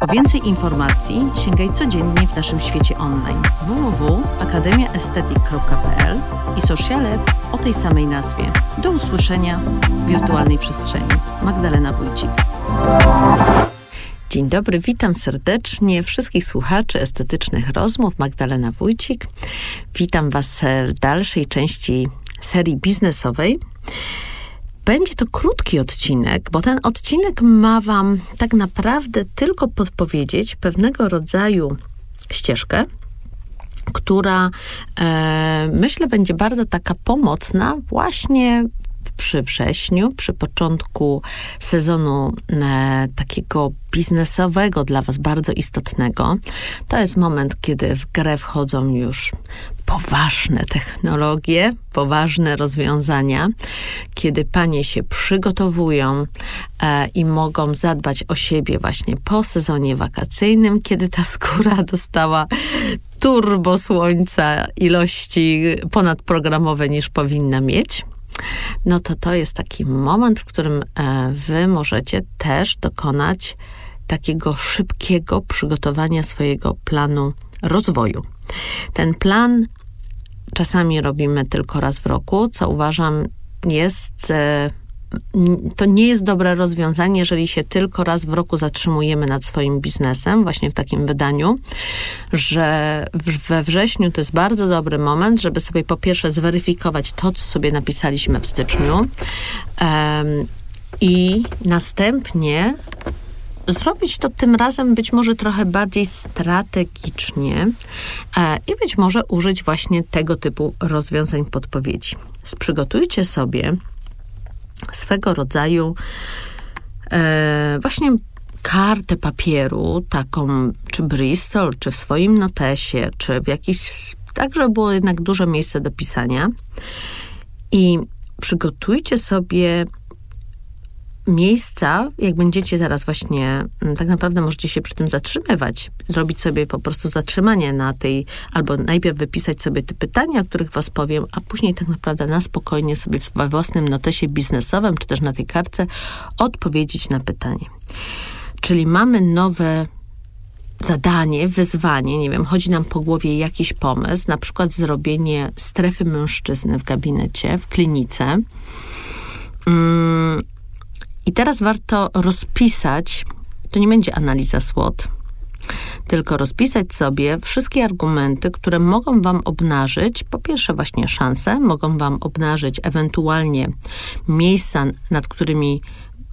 Po więcej informacji sięgaj codziennie w naszym świecie online www.akademiaestetyk.pl i sociale o tej samej nazwie. Do usłyszenia w wirtualnej przestrzeni. Magdalena Wójcik. Dzień dobry, witam serdecznie wszystkich słuchaczy estetycznych rozmów. Magdalena Wójcik. Witam Was w dalszej części serii biznesowej. Będzie to krótki odcinek, bo ten odcinek ma Wam tak naprawdę tylko podpowiedzieć pewnego rodzaju ścieżkę, która e, myślę będzie bardzo taka pomocna właśnie przy wrześniu, przy początku sezonu e, takiego biznesowego dla Was bardzo istotnego. To jest moment, kiedy w grę wchodzą już poważne technologie, poważne rozwiązania, kiedy panie się przygotowują e, i mogą zadbać o siebie właśnie po sezonie wakacyjnym, kiedy ta skóra dostała turbo słońca ilości ponadprogramowe niż powinna mieć no to to jest taki moment, w którym e, wy możecie też dokonać takiego szybkiego przygotowania swojego planu rozwoju. Ten plan czasami robimy tylko raz w roku, co uważam jest e, to nie jest dobre rozwiązanie, jeżeli się tylko raz w roku zatrzymujemy nad swoim biznesem, właśnie w takim wydaniu, że we wrześniu to jest bardzo dobry moment, żeby sobie po pierwsze zweryfikować to, co sobie napisaliśmy w styczniu um, i następnie zrobić to tym razem być może trochę bardziej strategicznie e, i być może użyć właśnie tego typu rozwiązań podpowiedzi. Przygotujcie sobie swego rodzaju e, właśnie kartę papieru, taką czy Bristol, czy w swoim notesie, czy w jakiś, tak żeby było jednak duże miejsce do pisania. I przygotujcie sobie miejsca, jak będziecie teraz właśnie, mm, tak naprawdę możecie się przy tym zatrzymywać, zrobić sobie po prostu zatrzymanie na tej, albo najpierw wypisać sobie te pytania, o których was powiem, a później tak naprawdę na spokojnie sobie we własnym notesie biznesowym, czy też na tej kartce odpowiedzieć na pytanie. Czyli mamy nowe zadanie, wyzwanie, nie wiem, chodzi nam po głowie jakiś pomysł, na przykład zrobienie strefy mężczyzny w gabinecie, w klinice. Mm, i teraz warto rozpisać, to nie będzie analiza SWOT, tylko rozpisać sobie wszystkie argumenty, które mogą Wam obnażyć, po pierwsze, właśnie szanse, mogą Wam obnażyć ewentualnie miejsca, nad którymi,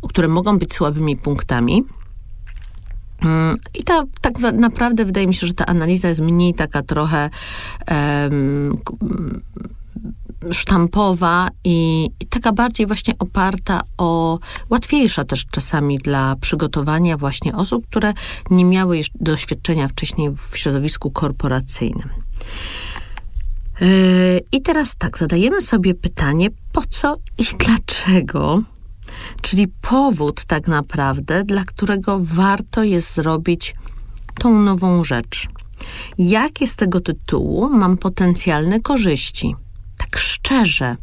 które mogą być słabymi punktami. Mm, I ta, tak naprawdę wydaje mi się, że ta analiza jest mniej taka trochę um, sztampowa i, i, taka bardziej właśnie oparta o, łatwiejsza też czasami dla przygotowania właśnie osób, które nie miały doświadczenia wcześniej w środowisku korporacyjnym. Yy, I teraz tak, zadajemy sobie pytanie, po co i dlaczego, czyli powód tak naprawdę, dla którego warto jest zrobić tą nową rzecz. Jakie z tego tytułu mam potencjalne korzyści? Tak szczerze.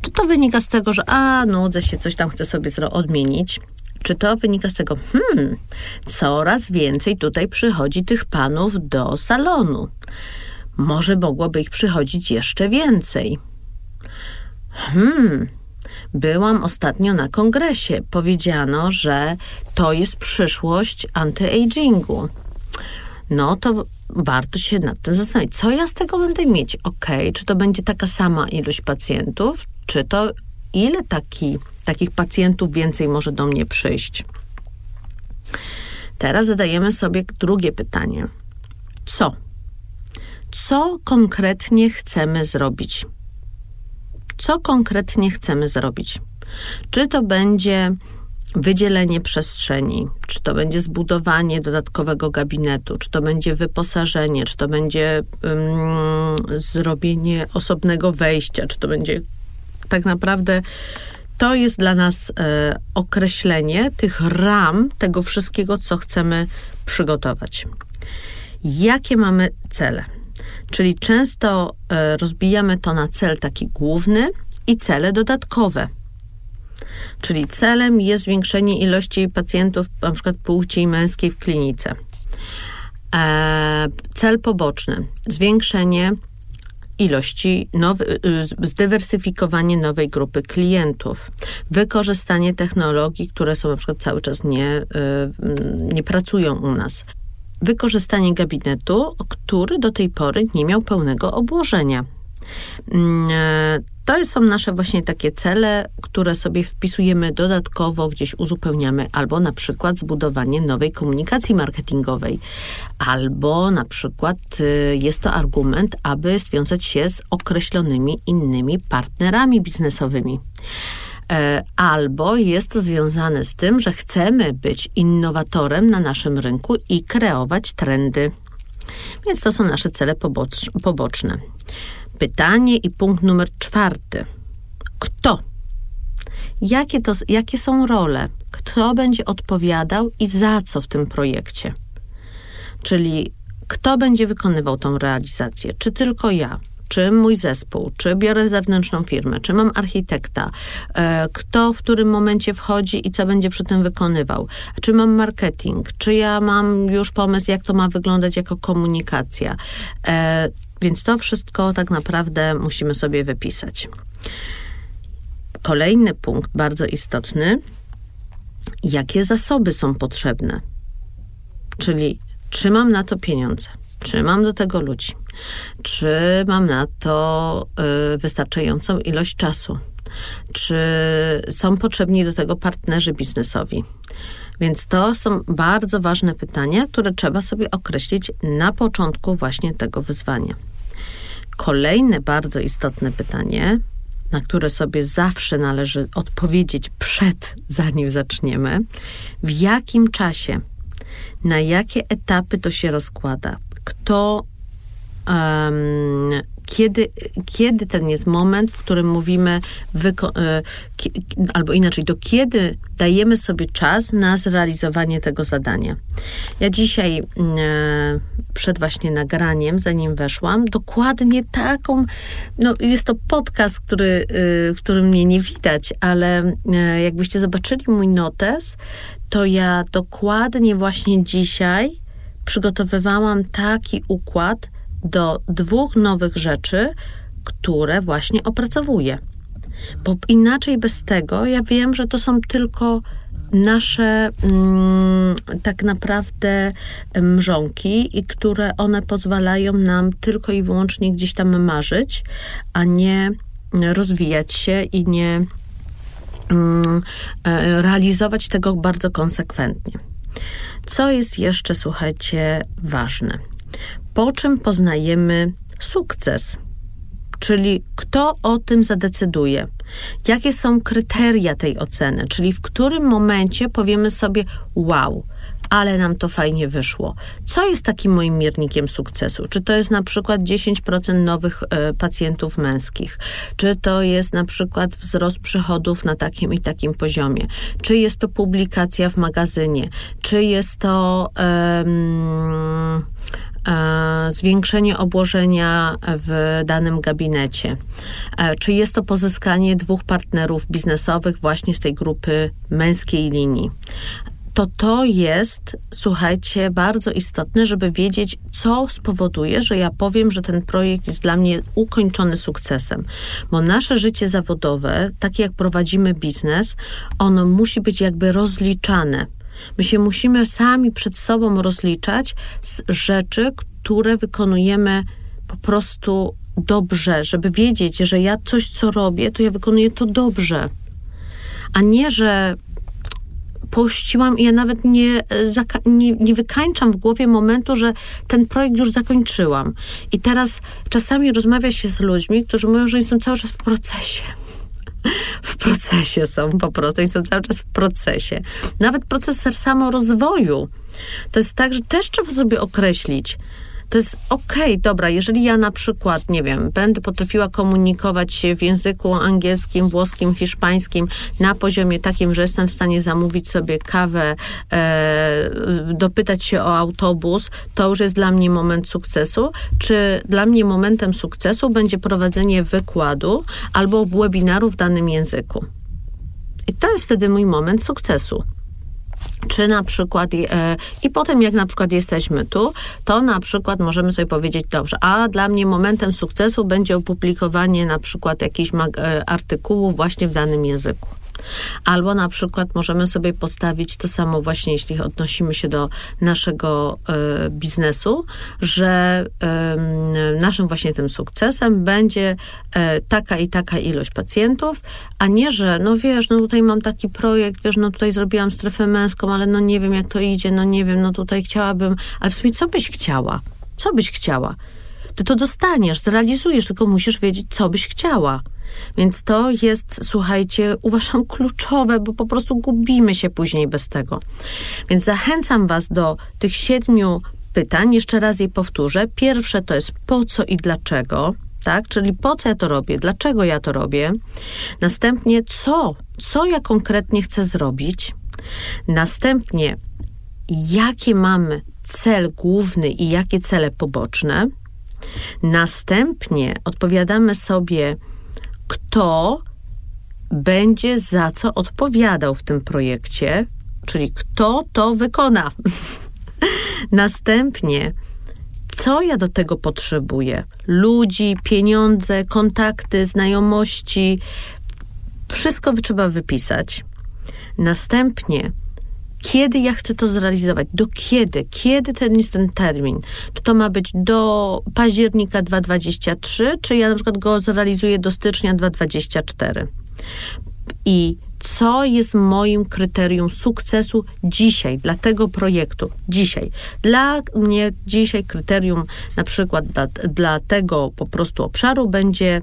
Czy to wynika z tego, że a, nudzę się, coś tam chcę sobie odmienić? Czy to wynika z tego, hmm, coraz więcej tutaj przychodzi tych panów do salonu. Może mogłoby ich przychodzić jeszcze więcej. Hmm, byłam ostatnio na kongresie. Powiedziano, że to jest przyszłość anty-agingu. No to warto się nad tym zastanowić, co ja z tego będę mieć. Ok, czy to będzie taka sama ilość pacjentów, czy to ile taki, takich pacjentów więcej może do mnie przyjść. Teraz zadajemy sobie drugie pytanie. Co? Co konkretnie chcemy zrobić? Co konkretnie chcemy zrobić? Czy to będzie wydzielenie przestrzeni, czy to będzie zbudowanie dodatkowego gabinetu, czy to będzie wyposażenie, czy to będzie um, zrobienie osobnego wejścia, czy to będzie tak naprawdę to jest dla nas e, określenie tych ram tego wszystkiego, co chcemy przygotować. Jakie mamy cele? Czyli często e, rozbijamy to na cel taki główny i cele dodatkowe. Czyli celem jest zwiększenie ilości pacjentów, przykład płci męskiej w klinice. E, cel poboczny zwiększenie ilości, nowy, y, zdywersyfikowanie nowej grupy klientów, wykorzystanie technologii, które są na przykład cały czas nie, y, nie pracują u nas. Wykorzystanie gabinetu, który do tej pory nie miał pełnego obłożenia. Mm, e, to są nasze właśnie takie cele, które sobie wpisujemy dodatkowo, gdzieś uzupełniamy, albo na przykład zbudowanie nowej komunikacji marketingowej, albo na przykład y, jest to argument, aby związać się z określonymi innymi partnerami biznesowymi e, albo jest to związane z tym, że chcemy być innowatorem na naszym rynku i kreować trendy. Więc to są nasze cele poboczne. Pytanie i punkt numer czwarty. Kto? Jakie, to, jakie są role? Kto będzie odpowiadał i za co w tym projekcie? Czyli kto będzie wykonywał tą realizację? Czy tylko ja? Czy mój zespół? Czy biorę zewnętrzną firmę? Czy mam architekta? E, kto w którym momencie wchodzi i co będzie przy tym wykonywał? Czy mam marketing? Czy ja mam już pomysł, jak to ma wyglądać jako komunikacja? Więc to wszystko tak naprawdę musimy sobie wypisać. Kolejny punkt bardzo istotny, jakie zasoby są potrzebne. Czyli czy mam na to pieniądze, czy mam do tego ludzi, czy mam na to y, wystarczającą ilość czasu, czy są potrzebni do tego partnerzy biznesowi. Więc to są bardzo ważne pytania, które trzeba sobie określić na początku właśnie tego wyzwania. Kolejne bardzo istotne pytanie, na które sobie zawsze należy odpowiedzieć przed, zanim zaczniemy, w jakim czasie, na jakie etapy to się rozkłada, kto um, kiedy, kiedy ten jest moment, w którym mówimy, e, albo inaczej, do kiedy dajemy sobie czas na zrealizowanie tego zadania. Ja dzisiaj mm, e, przed właśnie nagraniem, zanim weszłam, dokładnie taką, no jest to podcast, który, e, w którym mnie nie widać, ale jakbyście zobaczyli mój notes, to ja dokładnie właśnie dzisiaj przygotowywałam taki układ, do dwóch nowych rzeczy, które właśnie opracowuję. Bo inaczej bez tego ja wiem, że to są tylko nasze mm, tak naprawdę mrzonki, i które one pozwalają nam tylko i wyłącznie gdzieś tam marzyć, a nie rozwijać się i nie mm, e, realizować tego bardzo konsekwentnie. Co jest jeszcze, słuchajcie, ważne? Po czym poznajemy sukces. Czyli kto o tym zadecyduje? Jakie są kryteria tej oceny? Czyli w którym momencie powiemy sobie: Wow, ale nam to fajnie wyszło. Co jest takim moim miernikiem sukcesu? Czy to jest na przykład 10% nowych e, pacjentów męskich? Czy to jest na przykład wzrost przychodów na takim i takim poziomie? Czy jest to publikacja w magazynie? Czy jest to. Um, E, zwiększenie obłożenia w danym gabinecie. E, czy jest to pozyskanie dwóch partnerów biznesowych właśnie z tej grupy męskiej linii? to to jest, słuchajcie, bardzo istotne, żeby wiedzieć, co spowoduje, że ja powiem, że ten projekt jest dla mnie ukończony sukcesem. Bo nasze życie zawodowe, takie jak prowadzimy biznes, ono musi być jakby rozliczane. My się musimy sami przed sobą rozliczać z rzeczy, które wykonujemy po prostu dobrze, żeby wiedzieć, że ja coś, co robię, to ja wykonuję to dobrze. A nie, że pościłam i ja nawet nie, nie, nie wykańczam w głowie momentu, że ten projekt już zakończyłam. I teraz czasami rozmawia się z ludźmi, którzy mówią, że oni są cały czas w procesie w procesie są po prostu i są cały czas w procesie. Nawet proces samorozwoju. To jest tak, że też trzeba sobie określić, To jest okej, okay, dobra, jeżeli ja na przykład, nie wiem, będę potrafiła komunikować się w języku angielskim, włoskim, hiszpańskim na poziomie takim, że jestem w stanie zamówić sobie kawę, e, dopytać się o autobus, to już jest dla mnie moment sukcesu. Czy dla mnie momentem sukcesu będzie prowadzenie wykładu albo webinaru w danym języku? I to jest wtedy mój moment sukcesu. Czy na przykład, e, i potem jak na przykład jesteśmy tu, to na przykład możemy sobie powiedzieć, dobrze, a dla mnie momentem sukcesu będzie opublikowanie na przykład jakichś e, artykułów właśnie w danym języku. Albo na przykład możemy sobie postawić to samo właśnie, jeśli odnosimy się do naszego y, biznesu, że y, naszym właśnie tym sukcesem będzie y, taka i taka ilość pacjentów, a nie, że no wiesz, no tutaj mam taki projekt, wiesz, no tutaj zrobiłam strefę męską, ale no nie wiem jak to idzie, no nie wiem, no tutaj chciałabym, ale w sumie co byś chciała? Co byś chciała? Ty to dostaniesz, zrealizujesz, tylko musisz wiedzieć, co byś chciała. Więc to jest, słuchajcie, uważam kluczowe, bo po prostu gubimy się później bez tego. Więc zachęcam Was do tych siedmiu pytań. Jeszcze raz je powtórzę. Pierwsze to jest po co i dlaczego. Tak? Czyli po co ja to robię, dlaczego ja to robię. Następnie co, co ja konkretnie chcę zrobić. Następnie jaki mamy cel główny i jakie cele poboczne. Następnie odpowiadamy sobie, kto będzie za co odpowiadał w tym projekcie, czyli kto to wykona. Następnie, co ja do tego potrzebuję? Ludzi, pieniądze, kontakty, znajomości. Wszystko trzeba wypisać. Następnie, kiedy ja chcę to zrealizować, do kiedy, kiedy ten jest ten termin. Czy to ma być do października 2023, czy ja na przykład go zrealizuję do stycznia 2024. I co jest moim kryterium sukcesu dzisiaj, dla tego projektu, dzisiaj. Dla mnie dzisiaj kryterium na przykład dla, dla tego po prostu obszaru będzie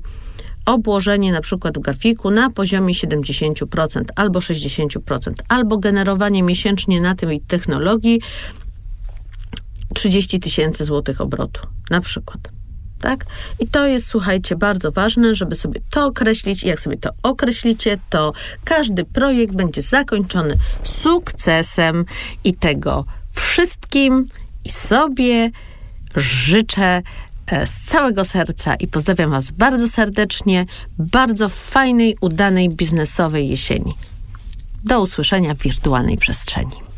obłożenie na przykład w grafiku na poziomie 70% albo 60%, albo generowanie miesięcznie na tej technologii 30 tysięcy złotych obrotu, na przykład. Tak? I to jest, słuchajcie, bardzo ważne, żeby sobie to określić. Jak sobie to określicie, to każdy projekt będzie zakończony sukcesem i tego wszystkim i sobie życzę z całego serca i pozdrawiam Was bardzo serdecznie, bardzo fajnej, udanej biznesowej jesieni. Do usłyszenia w wirtualnej przestrzeni.